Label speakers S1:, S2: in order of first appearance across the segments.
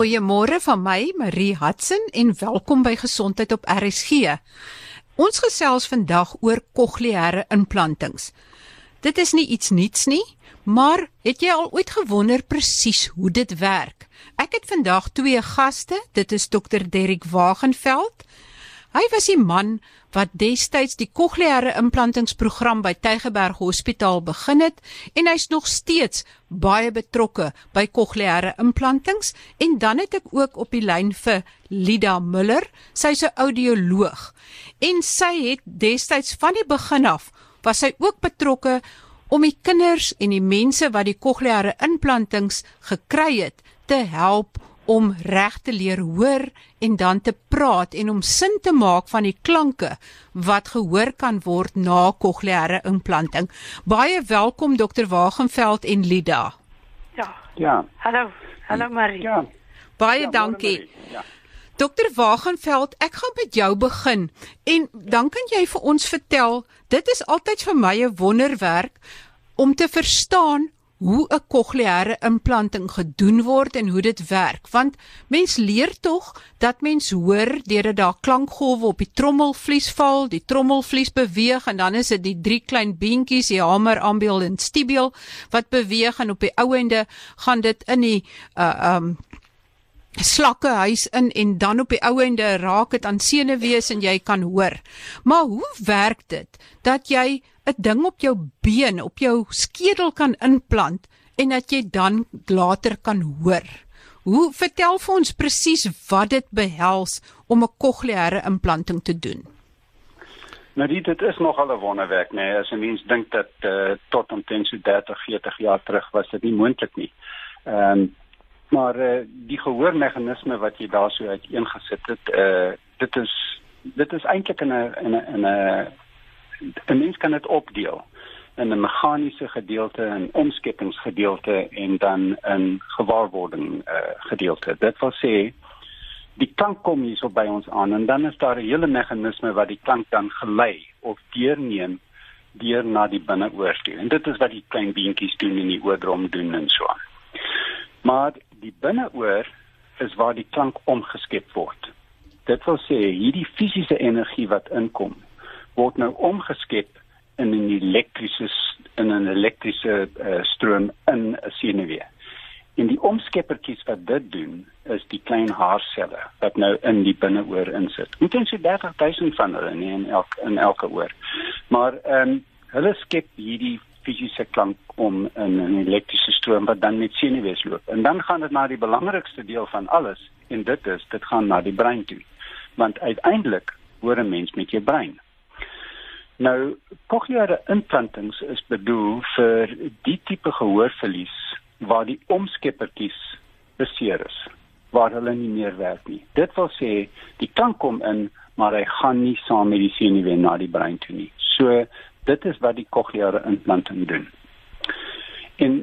S1: Goeiemôre van my, Marie Hudson en welkom by Gesondheid op RSG. Ons gesels vandag oor kokleaire implantings. Dit is nie iets nuuts nie, maar het jy al ooit gewonder presies hoe dit werk? Ek het vandag twee gaste. Dit is Dr. Derrick Wagenveld. Hy was die man wat destyds die kokleaire implantingsprogram by Tygerberg Hospitaal begin het en hy's nog steeds baie betrokke by kokleaire implantings en dan het ek ook op die lyn vir Lida Muller. Sy's 'n audioloog en sy het destyds van die begin af was sy ook betrokke om die kinders en die mense wat die kokleaire implantings gekry het te help om reg te leer hoor en dan te praat en om sin te maak van die klanke wat gehoor kan word na kokleaire implanting. Baie welkom dokter Wagenveld en Lida.
S2: Ja.
S3: Ja.
S2: Hallo. Hallo Marie.
S3: Ja.
S1: Baie
S3: Ja,
S1: dankie.
S3: Marie. Ja.
S1: Dokter Wagenveld, ek gaan met jou begin en dan kan jy vir ons vertel, dit is altyd vir my 'n wonderwerk om te verstaan hoe 'n kokleaire implanting gedoen word en hoe dit werk want mens leer tog dat mens hoor deurdat daar klankgolwe op die trommelvlies val, die trommelvlies beweeg en dan is dit die drie klein beentjies, die hamer, ambiel en stibiel wat beweeg en op die ou ende gaan dit in die uh um slakkehuis in en dan op die ou ende raak dit aan senuwees en jy kan hoor. Maar hoe werk dit dat jy 'n ding op jou been, op jou skedel kan inplant en dat jy dan later kan hoor? Hoe vertel vir ons presies wat dit behels om 'n kokleaire implanting te doen?
S3: Nou dit, dit is nogal 'n wonderwerk, nee, as 'n mens dink dat uh, tot omtrent so 30, 40 jaar terug was dit nie moontlik nie. Ehm um, maar uh, die gehoormeganisme wat jy daar so uiteengesit het, uh dit is dit is eintlik in 'n in 'n 'n mens kan dit opdeel in 'n meganiese gedeelte en omskepingsgedeelte en dan 'n gewaarwording uh gedeelte. Dit wil sê die klank kom hierso by ons aan en dan is daar 'n hele meganisme wat die klank dan gelei of deurneem deur na die binneoor toe. En dit is wat die klein beentjies doen en die oordrom doen en so aan. Maar die binneoor is waar die klank omgeskep word. Dit wil sê hierdie fisiese energie wat inkom word nou omgeskep in 'n elektriese in 'n elektriese uh, stroom in 'n senuwee. En die omskeppertjies wat dit doen is die klein haarselle wat nou in die binneoor insit. Moet ons so 30000 van hulle nie in elke in elke oor. Maar ehm um, hulle skep hierdie fisiese klank om in 'n elektriese stroom wat dan met senuwees loop. En dan gaan dit na die belangrikste deel van alles en dit is dit gaan na die brein toe. Want uiteindelik hoor 'n mens met jou brein. Nou, kokleaire implantings is bedoel vir die tipe gehoorverlies waar die omskeppertjies beseer is, waar hulle nie meer werk nie. Dit wil sê die klank kom in, maar hy gaan nie saam met die senuwee na die brein toe nie. So dit is wat die kokleaire implanting doen. En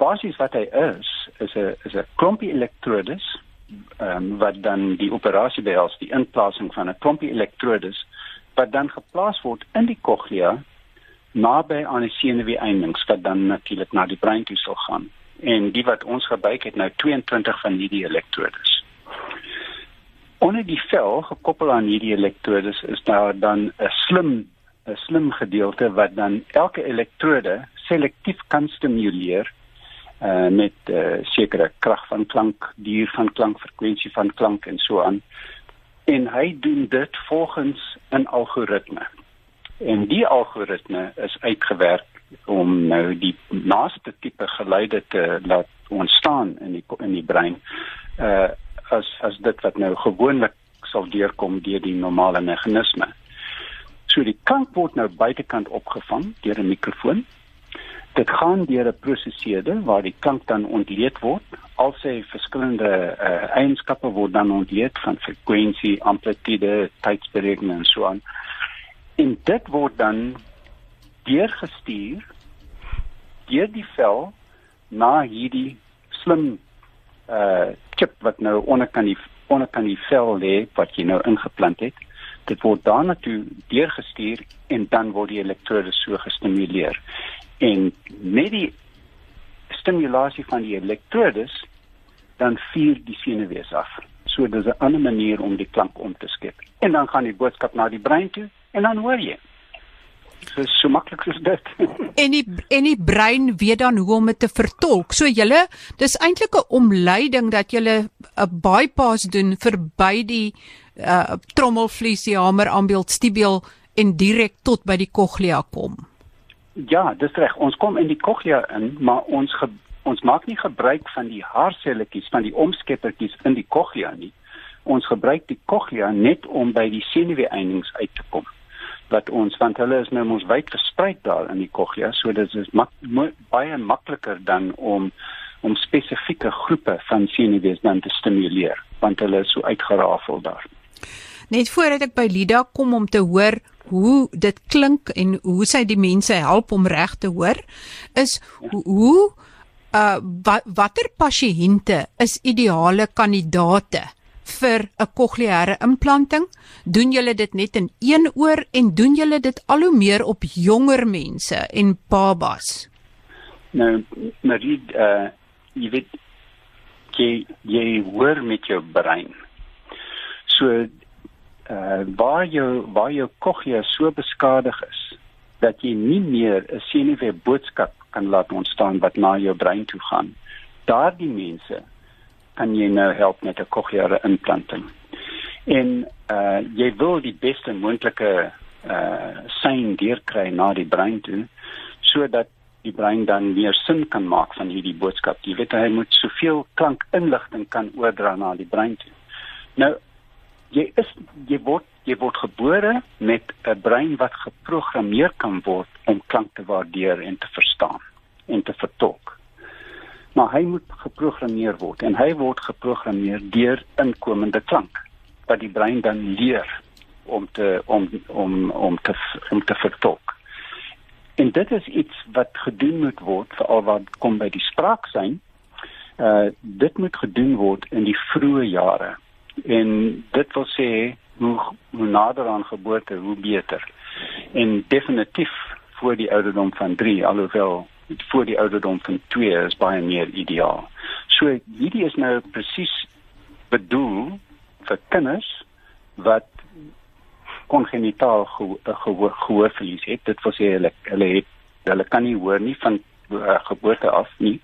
S3: basies wat hy is, is 'n is 'n klompie elektrodes ehm um, wat dan die operasie behels, die inplasing van 'n klompie elektrodes wat dan geplaas word in die koglea naby aan die senuweeindings wat dan natuurlik na die brein toe sal gaan. En die wat ons gebruik het nou 22 van hierdie elektrodes. Onder die vel gekoppel aan hierdie elektrodes is daar dan 'n slim 'n slim gedeelte wat dan elke elektrode selektief kan stimuleer uh met uh, sekere krag van klank, duur van klank, frekwensie van klank en so aan. En hy doen dit volgens 'n algoritme. En die algoritme is uitgewerk om nou die naaste tipe geluide te laat ontstaan in die in die brein. Uh as as dit wat nou gewoonlik sal deurkom deur die normale meganisme. So die klank word nou buitekant opgevang deur 'n mikrofoon. Dit gaan deur 'n prosesseerder waar die klank dan ontleed word. Al sy verskillende uh, eienskappe word dan ontleed van frekwensie, amplitude, tydsberekening en so aan. En dit word dan deurgestuur deur die vel na hierdie slim uh chip wat nou onderkant die onderkant die vel lê wat jy nou ingeplant het dit word daarna toe deurgestuur en dan word die elektrode so gestimuleer. En met die stimulasie van die elektrodes dan vier die senuwees af. So dis 'n ander manier om die klank om te skep. En dan gaan die boodskap na die brein toe en dan hoor jy. So so maklik is dit.
S1: en die en die brein weet dan hoe om dit te vertolk. So julle dis eintlik 'n omleiding dat julle 'n bypass doen verby die uh trommelvlies, die hamer, ambeeld, stibiel en direk tot by die cochlea kom.
S3: Ja, dis reg. Ons kom in die cochlea in, maar ons ons maak nie gebruik van die haarselletjies van die omskeppertjies in die cochlea nie. Ons gebruik die cochlea net om by die senuweeëindings uit te kom wat ons want hulle is nou mos wyd versprei daar in die cochlea, so dit is mak, baie makliker dan om om spesifieke groepe van senuwees dan te stimuleer want hulle is so uitgerafel daar.
S1: Net voordat ek by Lida kom om te hoor hoe dit klink en hoe sy die mense help om reg te hoor, is hoe, hoe uh wat watter pasiënte is ideale kandidaate vir 'n kokleaire implanting? Doen julle dit net in een oor en doen julle dit al hoe meer op jonger mense en babas?
S3: Nou, Marie, uh, jy weet jy jy hoor met jou brein. So uh waar jou waar jou cochlea so beskadig is dat jy nie meer 'n senuwee boodskap kan laat ontstaan wat na jou brein toe gaan. Daardie mense kan jy nou help met 'n cochleaire implanting. En uh jy wil die beste moontlike uh sein deurkry na die brein toe sodat die brein dan meer sin kan maak van hierdie boodskap. Jy weet hy moet soveel klankinligting kan oordra na die brein toe. Nou jy is jy word jy word gebore met 'n brein wat geprogrammeer kan word om klank te waardeer en te verstaan en te vertolk maar hy moet geprogrammeer word en hy word geprogrammeer deur inkomende klank wat die brein dan leer om te om om om te om te vertolk. En dit is iets wat gedoen moet word veral wat kom by die spraak sein. Uh dit moet gedoen word in die vroeë jare. En dit wil sê hoe, hoe nader aan geboorte hoe beter. En definitief voor die ouderdom van 3 alhoewel voor die ouderdom van 2 is baie meer ideaal. So hierdie is nou presies bedoel vir kinders wat kongenitaal gehoorverlies het. Dit wil sê hulle hulle het hulle kan nie hoor nie van uh, geboorte af nie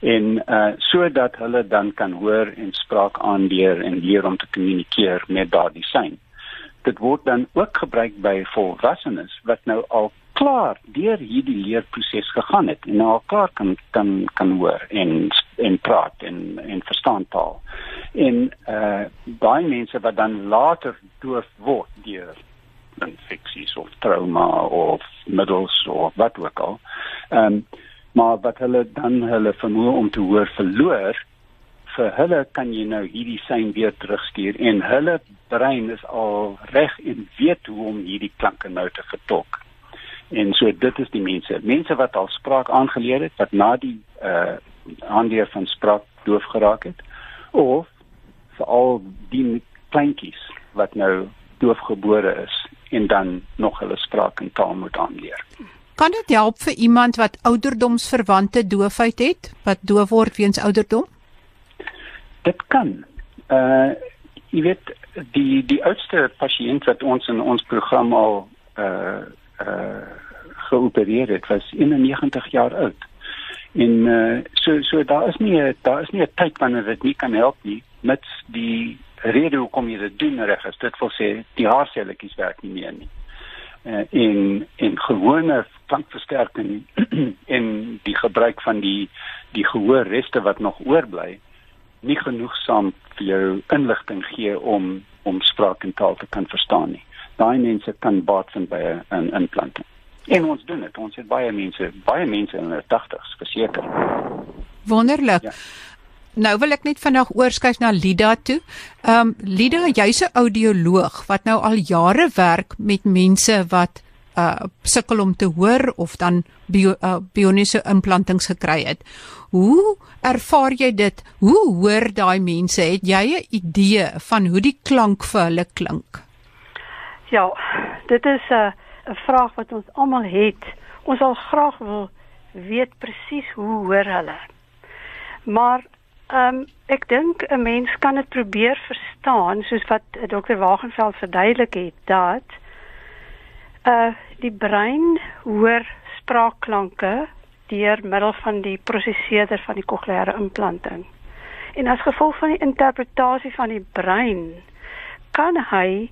S3: en uh sodat hulle dan kan hoor en spraak aanleer en leer om te kommunikeer met daardie sein. Dit word dan ook gebruik by volwassenes wat nou al klaar deur hierdie leerproses gegaan het en nou al klaar kan kan kan hoor en en praat en en verstaan taal. En uh baie mense wat dan later doof word deur infeksies of trauma of middels of wat ook al. Ehm um, maar wat hulle dan hulle vermoë om te hoor verloor vir hulle kan jy nou hierdie sein weer terugstuur en hulle brein is al reg en weet hoe om hierdie klanke nou te vertolk. En so dit is die mense, mense wat al spraak aangeleer het wat na die uh aanleer van spraak doof geraak het of veral die kleintjies wat nou doofgebore is en dan nog hulle spraak en taal moet aanleer.
S1: Kan dit help vir iemand wat ouderdomsverwante doofheid het, wat doof word weens ouderdom?
S3: Dit kan. Uh jy weet die die oudste pasiënt wat ons in ons program al uh uh geopereer het was 91 jaar oud. En uh so so daar is nie daar is nie 'n tyd wanneer dit nie kan help nie met die rede hoekom jy dit doen reg is. Dit wil sê die haarselletjies werk nie meer nie. Uh in in gewone klankversterking en die gebruik van die die gehoorreste wat nog oorbly nie genoegsaam vir jou inligting gee om om spraak en taal te kan verstaan nie daai mense kan baat vind by 'n implanting. En ons doen dit. Ons het baie mense, baie mense in hulle 80's verseker.
S1: Wonderlik. Ja. Nou wil ek net vandag oorskuif na Lida toe. Ehm um, Lida, jy's 'n audioloog wat nou al jare werk met mense wat uh sukkel om te hoor of dan bio, uh, bioniese implantings gekry het. Hoe ervaar jy dit? Hoe hoor daai mense? Het jy 'n idee van hoe die klank vir hulle klink?
S2: Ja, dit is 'n uh, 'n vraag wat ons almal het. Ons sal graag wil weet presies hoe hoor hulle. Maar Ehm um, ek dink 'n mens kan dit probeer verstaan soos wat Dr. Wagenveld verduidelik het dat uh die brein hoor spraakklanke deur middel van die prosesseerder van die kokleaire implanting. En as gevolg van die interpretasie van die brein kan hy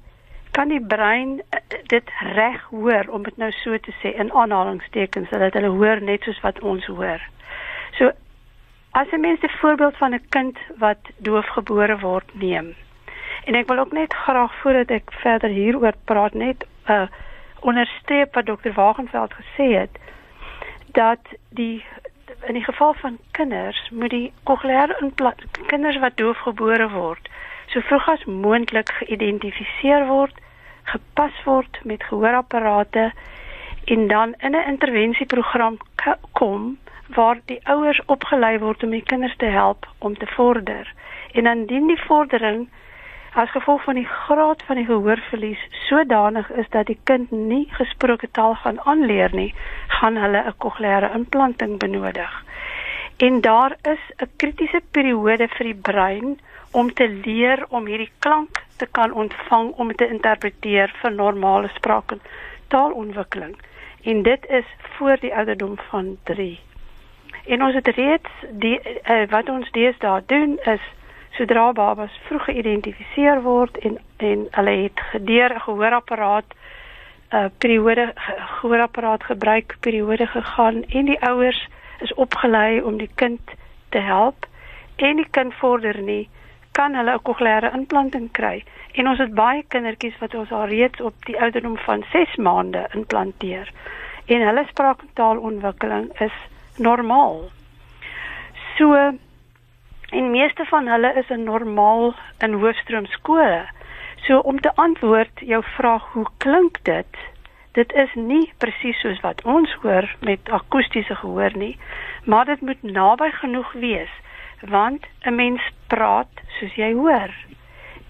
S2: kan die brein uh, dit reg hoor om dit nou so te sê in aanhalingstekens dat hulle hoor net soos wat ons hoor. So As 'n mens 'n voorbeeld van 'n kind wat doofgebore word neem. En ek wil ook net graag voordat ek verder hieroor praat net uh onderstreep wat dokter Wagenveld gesê het dat die in die geval van kinders moet die kokleaire kinders wat doofgebore word so vroeg as moontlik geïdentifiseer word, gepas word met gehoorapparate en dan in 'n intervensieprogram kom waar die ouers opgelei word om die kinders te help om te vorder. En indien die vordering as gevolg van die graad van die gehoorverlies sodanig is dat die kind nie gesproke taal gaan aanleer nie, gaan hulle 'n kokleaire implanting benodig. En daar is 'n kritiese periode vir die brein om te leer om hierdie klank te kan ontvang om te interpreteer vir normale spraak en taalontwikkeling. En dit is voor die ouderdom van 3. En ons het reeds die uh, wat ons deesdae doen is sodra babas vroeg geïdentifiseer word en en hulle het gedeur 'n gehoorapparaat uh, periode gehoorapparaat gebruik periode gegaan en die ouers is opgelei om die kind te help en die kind vorder nie kan hulle 'n kokleaire implanting kry. En ons het baie kindertjies wat ons al reeds op die ouderdom van 6 maande implanteer. En hulle spraak en taalontwikkeling is normaal. So en meeste van hulle is in normaal in hoofstroom skole. So om te antwoord jou vraag hoe klink dit? Dit is nie presies soos wat ons hoor met akoestiese gehoor nie, maar dit moet naby genoeg wees want 'n mens praat soos jy hoor.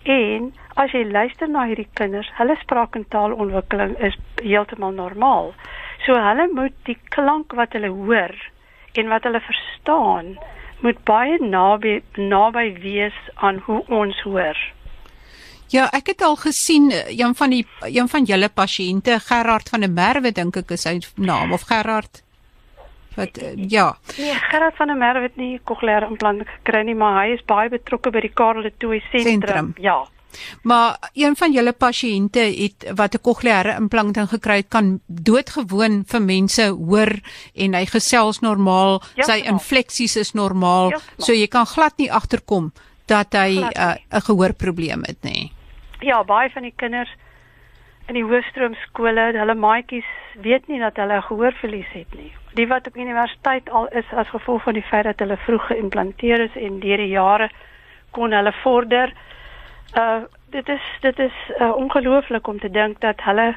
S2: En as jy luister na hierdie kinders, hulle spraak en taalontwikkeling is heeltemal normaal. So hulle moet die klank wat hulle hoor en wat hulle verstaan moet baie naby naby wees aan hoe ons hoor.
S1: Ja, ek het al gesien eh, een van die een van julle pasiënte Gerard van der Merwe dink ek is sy naam of Gerard wat uh, ja.
S2: Nee, Gerard van der Merwe het nie kokleaire implant gekry nie, maar hy is baie betrokke by die Karel de Tooy sentrum. Ja.
S1: Maar een van julle pasiënte het wat 'n kokleaire implanting gekry het, kan doodgewoon vir mense hoor en hy gesels normaal, ja, sy infleksies is normaal, ja, so jy kan glad nie agterkom dat hy uh, 'n uh, gehoorprobleem het nie.
S2: Ja, baie van die kinders in die hoofstroom skole, hulle maatjies weet nie dat hulle gehoorverlies het nie. Die wat op universiteit al is as gevolg van die feit dat hulle vroeg geïmplanteer is en deur die jare kon hulle vorder uh dit is dit is uh, ongelooflik om te dink dat hulle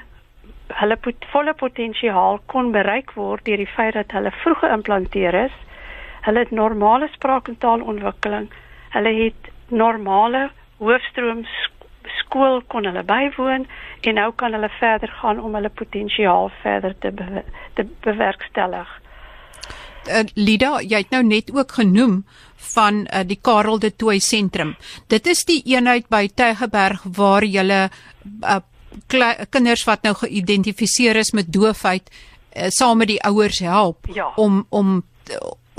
S2: hulle pot, volle potensiaal kon bereik word deur die feit dat hulle vroeg geïmplanteer is. Hulle het normale spraak en taalontwikkeling. Hulle het normale hoofstroom skool kon hulle bywoon en nou kan hulle verder gaan om hulle potensiaal verder te be, te bewerkstellig.
S1: Uh, Lida, jy het nou net ook genoem van uh, die Karel de Tooy sentrum. Dit is die eenheid by Tygerberg waar jy uh, kinders wat nou geïdentifiseer is met doofheid uh, saam met die ouers help ja. om om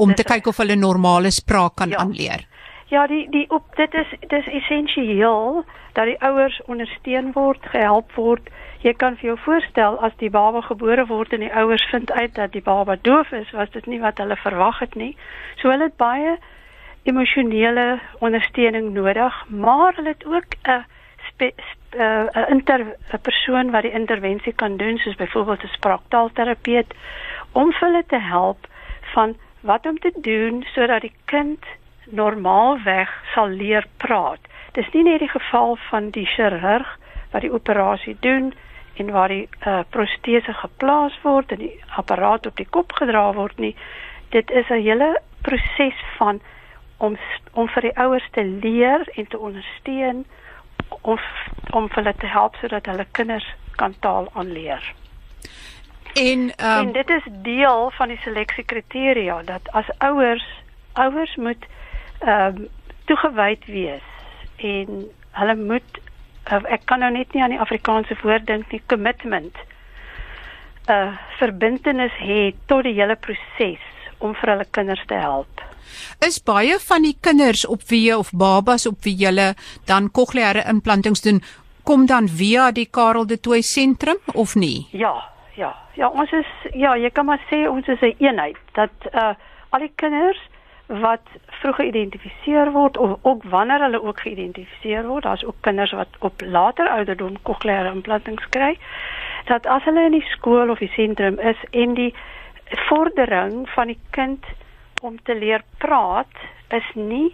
S1: om te kyk of hulle normale spraak kan ja. aanleer.
S2: Ja, die die op dit is dis essensieel dat die ouers ondersteun word, gehelp word. Jy kan vir jou voorstel as die baba gebore word en die ouers vind uit dat die baba doof is, was dit nie wat hulle verwag het nie. So hulle het baie emosionele ondersteuning nodig, maar hulle het ook 'n 'n inter 'n persoon wat die intervensie kan doen, soos byvoorbeeld 'n spraaktaalterapeut om hulle te help van wat om te doen sodat die kind normaalweg sal leer praat. Dis nie net die geval van die chirurg wat die operasie doen en waar die uh, protese geplaas word en die apparaat op die kop gedra word nie. Dit is 'n hele proses van om om vir die ouers te leer en te ondersteun of om hulle te help sodat hulle kinders kan taal aanleer.
S1: En, um,
S2: en dit is deel van die seleksie kriteria dat as ouers ouers moet ehm um, toegewyd wees en hulle moet uh, ek kan nou net nie aan die Afrikaanse woord dink nie commitment 'n uh, verbintenis het tot die hele proses om vir hulle kinders te help.
S1: Is baie van die kinders op wie jy of babas op wie jy dan kokleaire implantings doen, kom dan via die Karel de Tooy sentrum of nie?
S2: Ja, ja. Ja, ons is ja, jy kan maar sê ons is 'n een eenheid dat uh al die kinders wat vroeg geïdentifiseer word of ook wanneer hulle ook geïdentifiseer word, daar's ook kinders wat op later ouderdom kokleaire implantings kry, dat as hulle in die skool of die sentrum is en die vordering van die kind om te leer praat is nie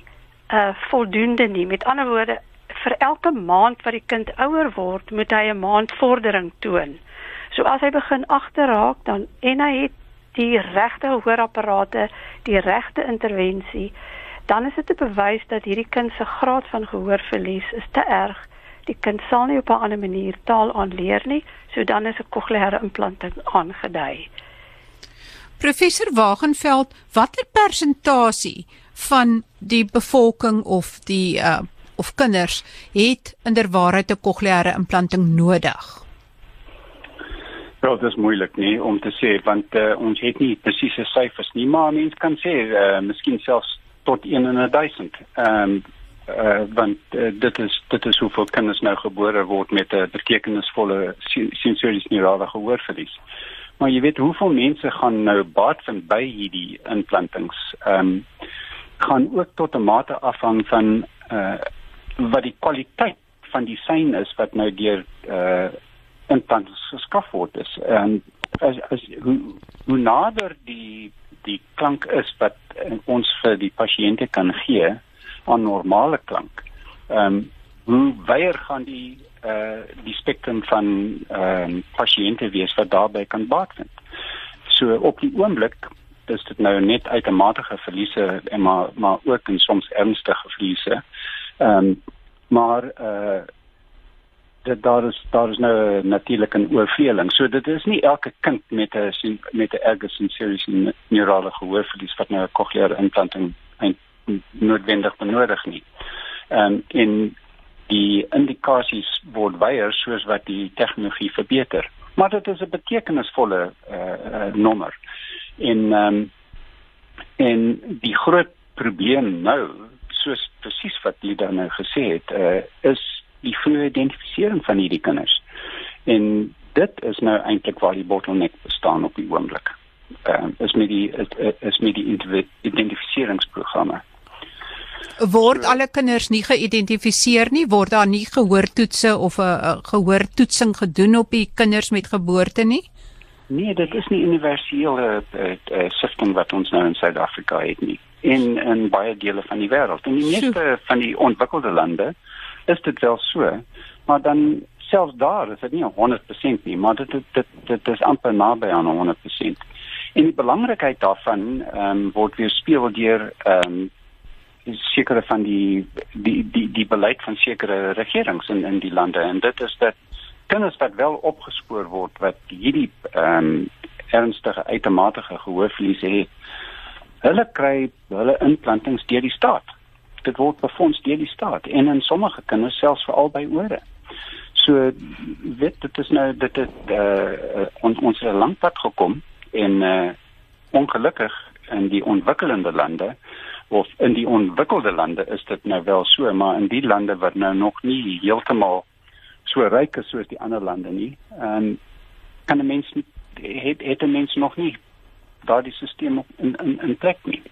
S2: uh voldoende nie. Met ander woorde, vir elke maand wat die kind ouer word, moet hy 'n maand vordering toon. So as hy begin agterraak dan en hy het die regte gehoorapparate, die regte intervensie, dan is dit 'n bewys dat hierdie kind se graad van gehoorverlies is te erg. Die kind sal nie op 'n ander manier taal aanleer nie, so dan is 'n kokleaire implanting aangedui.
S1: Professor Wagenveld, watter persentasie van die bevolking of die uh of kinders het inderwaarheid 'n kokleaire implanting nodig?
S3: Wel, dit is moeilik nie om te sê want uh, ons het nie presiese syfers nie, maar mens kan sê uh miskien selfs tot 1 in 1000. Ehm um, uh want uh, dit is dit is hoeveel kinders nou gebore word met 'n betekenisvolle sensoriese neurale gehoorverlies. Maar jy weet hoeveel mense gaan nou baat vind by hierdie implantings. Ehm um, gaan ook tot 'n mate afhang van uh wat die kwaliteit van die sein is wat nou deur uh implantings geskaf word is. Um, as as hoe hoe nader die die klank is wat ons vir die pasiënte kan gee aan normale klank. Ehm um, hoe weier gaan die uh die spektrum van ehm um, pasiënte wees wat daarbey kan baat vind. So op die oomblik is dit nou net outomatiese verliese en maar maar ook en soms ernstige verliese. Ehm um, maar uh dit daar is daar is nou natuurlik 'n oorvleeling. So dit is nie elke kind met 'n met 'n erge sensorie neurale gehoorverlies wat nou 'n cochleaire implanting noodwendig benodig nie. Ehm um, in die indikasies word weier soos wat die tegnologie verbeter. Maar dit is 'n betekenisvolle uh, uh nommer. En ehm um, en die groot probleem nou, soos presies wat jy dan nou gesê het, uh is die vroeë identifisering van hierdie kinders. En dit is nou eintlik waar die bottleneck bestaan op die oomblik. Ehm uh, is met die is, met die identifiseringsprogramme.
S1: Word alle kinders nie geïdentifiseer nie, word daar nie gehoortoetse of 'n gehoortoetsing gedoen op die kinders met geboorte nie?
S3: Nee, dit is nie universele uh, sisteem wat ons nou in Suid-Afrika het nie. In in baie dele van die wêreld. In die meeste van die ontwikkelde lande is dit wel so, maar dan selfs daar is dit nie 100% nie, maar dit dit dit is amper naby aan 100%. En die belangrikheid daarvan ehm um, word weer speel deur ehm um, sekere van die die die die beleid van sekere regerings in in die lande en dit is dat kinders wat wel opgespoor word wat hierdie ehm um, ernstige outomatiese gehoorverlies het hulle kry hulle implantings deur die staat dit word befonds deur die staat en in sommige kinders selfs veral by ore so weet dit is nou dit het uh, on, ons het lank pad gekom en uh, ongelukkig in die ontwikkelende lande of in die ontwikkelde lande is dit nou wel so, maar in die lande wat nou nog nie heeltemal so ryk is soos die ander lande nie, ehm kan 'n mens het het 'n mens nog nie daardie stelsel in in in plek nie.